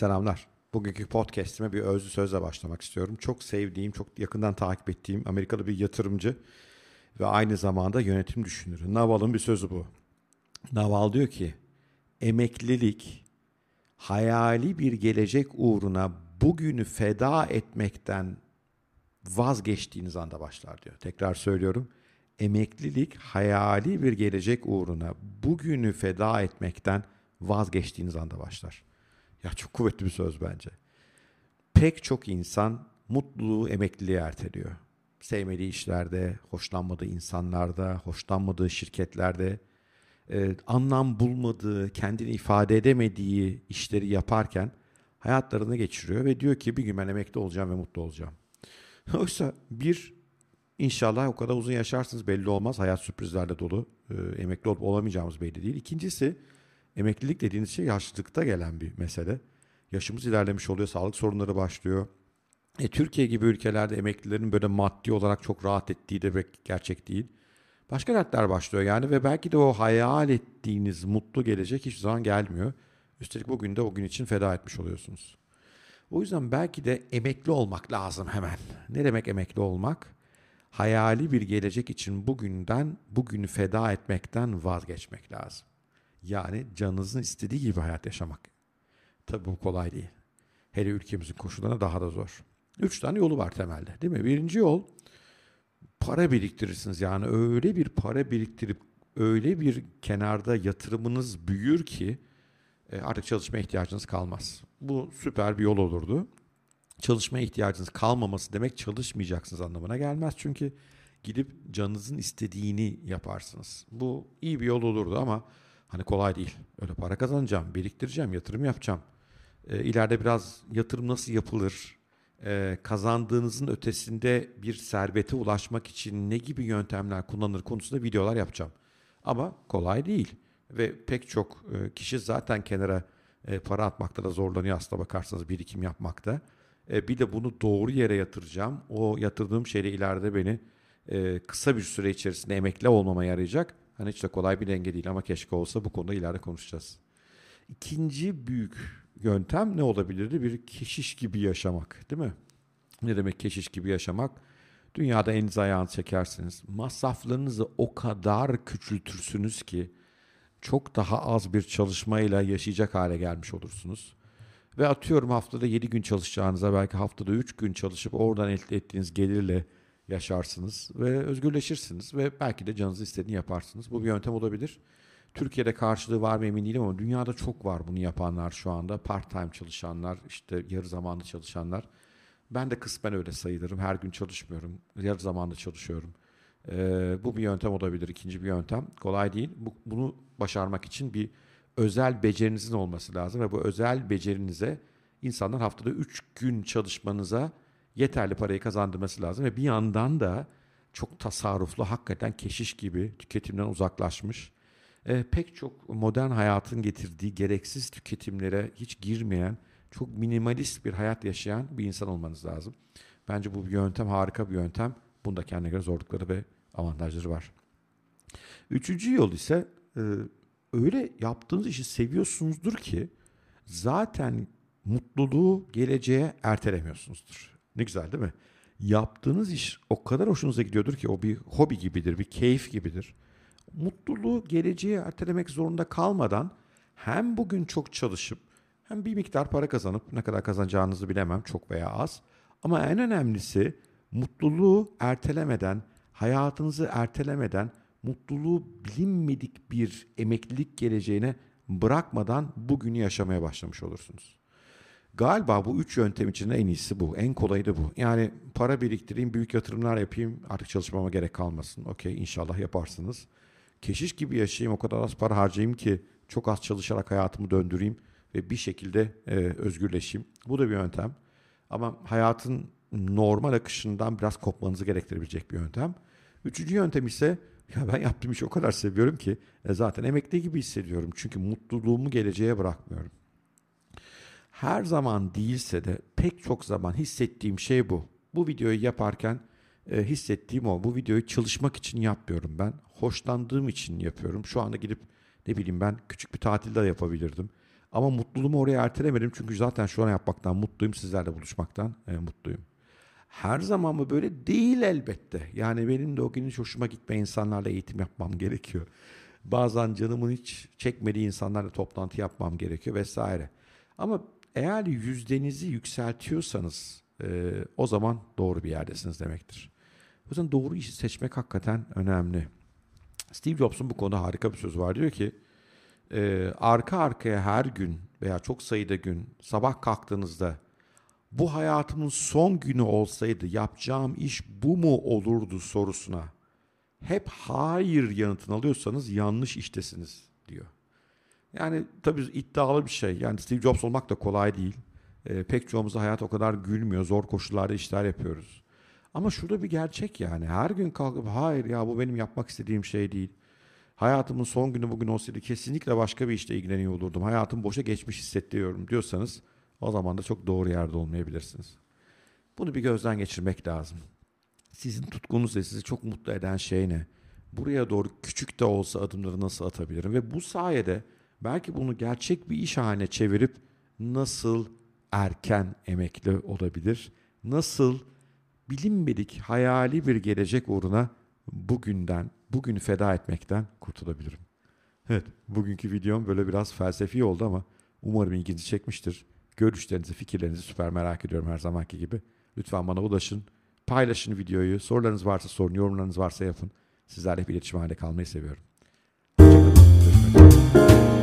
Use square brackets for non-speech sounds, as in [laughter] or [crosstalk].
Selamlar. Bugünkü podcast'ime bir özlü sözle başlamak istiyorum. Çok sevdiğim, çok yakından takip ettiğim Amerikalı bir yatırımcı ve aynı zamanda yönetim düşünürü. Naval'ın bir sözü bu. Naval diyor ki, emeklilik hayali bir gelecek uğruna bugünü feda etmekten vazgeçtiğiniz anda başlar diyor. Tekrar söylüyorum. Emeklilik hayali bir gelecek uğruna bugünü feda etmekten vazgeçtiğiniz anda başlar. Ya çok kuvvetli bir söz bence. Pek çok insan mutluluğu emekliliğe erteliyor. Sevmediği işlerde, hoşlanmadığı insanlarda, hoşlanmadığı şirketlerde, e, anlam bulmadığı, kendini ifade edemediği işleri yaparken hayatlarını geçiriyor ve diyor ki bir gün ben emekli olacağım ve mutlu olacağım. [laughs] Oysa bir inşallah o kadar uzun yaşarsınız belli olmaz. Hayat sürprizlerle dolu. E, emekli olup olamayacağımız belli değil. İkincisi Emeklilik dediğiniz şey yaşlılıkta gelen bir mesele. Yaşımız ilerlemiş oluyor, sağlık sorunları başlıyor. E, Türkiye gibi ülkelerde emeklilerin böyle maddi olarak çok rahat ettiği de gerçek değil. Başka dertler başlıyor yani ve belki de o hayal ettiğiniz mutlu gelecek hiçbir zaman gelmiyor. Üstelik bugün de o gün için feda etmiş oluyorsunuz. O yüzden belki de emekli olmak lazım hemen. Ne demek emekli olmak? Hayali bir gelecek için bugünden, bugünü feda etmekten vazgeçmek lazım. Yani canınızın istediği gibi hayat yaşamak. Tabii bu kolay değil. Hele ülkemizin koşullarına daha da zor. Üç tane yolu var temelde değil mi? Birinci yol para biriktirirsiniz. Yani öyle bir para biriktirip öyle bir kenarda yatırımınız büyür ki e, artık çalışma ihtiyacınız kalmaz. Bu süper bir yol olurdu. Çalışma ihtiyacınız kalmaması demek çalışmayacaksınız anlamına gelmez. Çünkü gidip canınızın istediğini yaparsınız. Bu iyi bir yol olurdu ama Hani kolay değil. Öyle para kazanacağım, biriktireceğim, yatırım yapacağım. E, ileride biraz yatırım nasıl yapılır? E, kazandığınızın ötesinde bir servete ulaşmak için ne gibi yöntemler kullanılır konusunda videolar yapacağım. Ama kolay değil. Ve pek çok e, kişi zaten kenara e, para atmakta da zorlanıyor aslında bakarsanız birikim yapmakta. E, bir de bunu doğru yere yatıracağım. O yatırdığım şeyle ileride beni e, kısa bir süre içerisinde emekli olmama yarayacak. Hani hiç de kolay bir denge değil ama keşke olsa bu konuda ileride konuşacağız. İkinci büyük yöntem ne olabilirdi? Bir keşiş gibi yaşamak değil mi? Ne demek keşiş gibi yaşamak? Dünyada eliniz ayağınız çekersiniz. Masraflarınızı o kadar küçültürsünüz ki çok daha az bir çalışmayla yaşayacak hale gelmiş olursunuz. Ve atıyorum haftada 7 gün çalışacağınıza belki haftada 3 gün çalışıp oradan elde ettiğiniz gelirle yaşarsınız ve özgürleşirsiniz ve belki de canınızı istediğini yaparsınız. Bu bir yöntem olabilir. Türkiye'de karşılığı var mı emin değilim ama dünyada çok var bunu yapanlar şu anda. Part time çalışanlar, işte yarı zamanlı çalışanlar. Ben de kısmen öyle sayılırım. Her gün çalışmıyorum. Yarı zamanlı çalışıyorum. Ee, bu bir yöntem olabilir. İkinci bir yöntem. Kolay değil. Bu, bunu başarmak için bir özel becerinizin olması lazım ve bu özel becerinize insanlar haftada 3 gün çalışmanıza yeterli parayı kazandırması lazım ve bir yandan da çok tasarruflu, hakikaten keşiş gibi tüketimden uzaklaşmış, e, pek çok modern hayatın getirdiği gereksiz tüketimlere hiç girmeyen, çok minimalist bir hayat yaşayan bir insan olmanız lazım. Bence bu bir yöntem, harika bir yöntem. Bunda kendine göre zorlukları ve avantajları var. Üçüncü yol ise e, öyle yaptığınız işi seviyorsunuzdur ki zaten mutluluğu geleceğe ertelemiyorsunuzdur. Ne güzel değil mi? Yaptığınız iş o kadar hoşunuza gidiyordur ki o bir hobi gibidir, bir keyif gibidir. Mutluluğu geleceğe ertelemek zorunda kalmadan hem bugün çok çalışıp hem bir miktar para kazanıp ne kadar kazanacağınızı bilemem çok veya az. Ama en önemlisi mutluluğu ertelemeden, hayatınızı ertelemeden, mutluluğu bilinmedik bir emeklilik geleceğine bırakmadan bugünü yaşamaya başlamış olursunuz. Galiba bu üç yöntem için en iyisi bu. En kolayı da bu. Yani para biriktireyim, büyük yatırımlar yapayım. Artık çalışmama gerek kalmasın. Okey inşallah yaparsınız. Keşiş gibi yaşayayım, o kadar az para harcayayım ki çok az çalışarak hayatımı döndüreyim ve bir şekilde e, özgürleşeyim. Bu da bir yöntem. Ama hayatın normal akışından biraz kopmanızı gerektirebilecek bir yöntem. Üçüncü yöntem ise ya ben yaptığım işi o kadar seviyorum ki e, zaten emekli gibi hissediyorum. Çünkü mutluluğumu geleceğe bırakmıyorum. Her zaman değilse de pek çok zaman hissettiğim şey bu. Bu videoyu yaparken e, hissettiğim o. Bu videoyu çalışmak için yapmıyorum ben. Hoşlandığım için yapıyorum. Şu anda gidip ne bileyim ben küçük bir tatilde yapabilirdim. Ama mutluluğumu oraya ertelemedim çünkü zaten şu an yapmaktan mutluyum. Sizlerle buluşmaktan e, mutluyum. Her zaman mı böyle değil elbette. Yani benim de o gün hiç hoşuma gitme insanlarla eğitim yapmam gerekiyor. Bazen canımın hiç çekmediği insanlarla toplantı yapmam gerekiyor vesaire. Ama eğer yüzdenizi yükseltiyorsanız e, o zaman doğru bir yerdesiniz demektir. O yüzden doğru işi seçmek hakikaten önemli. Steve Jobs'un bu konuda harika bir sözü var. Diyor ki e, arka arkaya her gün veya çok sayıda gün sabah kalktığınızda bu hayatımın son günü olsaydı yapacağım iş bu mu olurdu sorusuna hep hayır yanıtını alıyorsanız yanlış iştesiniz diyor. Yani tabii iddialı bir şey. Yani Steve Jobs olmak da kolay değil. E, pek çoğumuzda hayat o kadar gülmüyor. Zor koşullarda işler yapıyoruz. Ama şurada bir gerçek yani. Her gün kalkıp hayır ya bu benim yapmak istediğim şey değil. Hayatımın son günü bugün olsaydı kesinlikle başka bir işle ilgileniyor olurdum. Hayatım boşa geçmiş hissettiriyorum diyorsanız o zaman da çok doğru yerde olmayabilirsiniz. Bunu bir gözden geçirmek lazım. Sizin tutkunuz ve sizi çok mutlu eden şey ne? Buraya doğru küçük de olsa adımları nasıl atabilirim? Ve bu sayede belki bunu gerçek bir iş haline çevirip nasıl erken emekli olabilir? Nasıl bilinmedik hayali bir gelecek uğruna bugünden, bugün feda etmekten kurtulabilirim? Evet, bugünkü videom böyle biraz felsefi oldu ama umarım ilginizi çekmiştir. Görüşlerinizi, fikirlerinizi süper merak ediyorum her zamanki gibi. Lütfen bana ulaşın. Paylaşın videoyu. Sorularınız varsa sorun, yorumlarınız varsa yapın. Sizlerle hep iletişim halinde kalmayı seviyorum. Hoşçakalın. Görüşmek.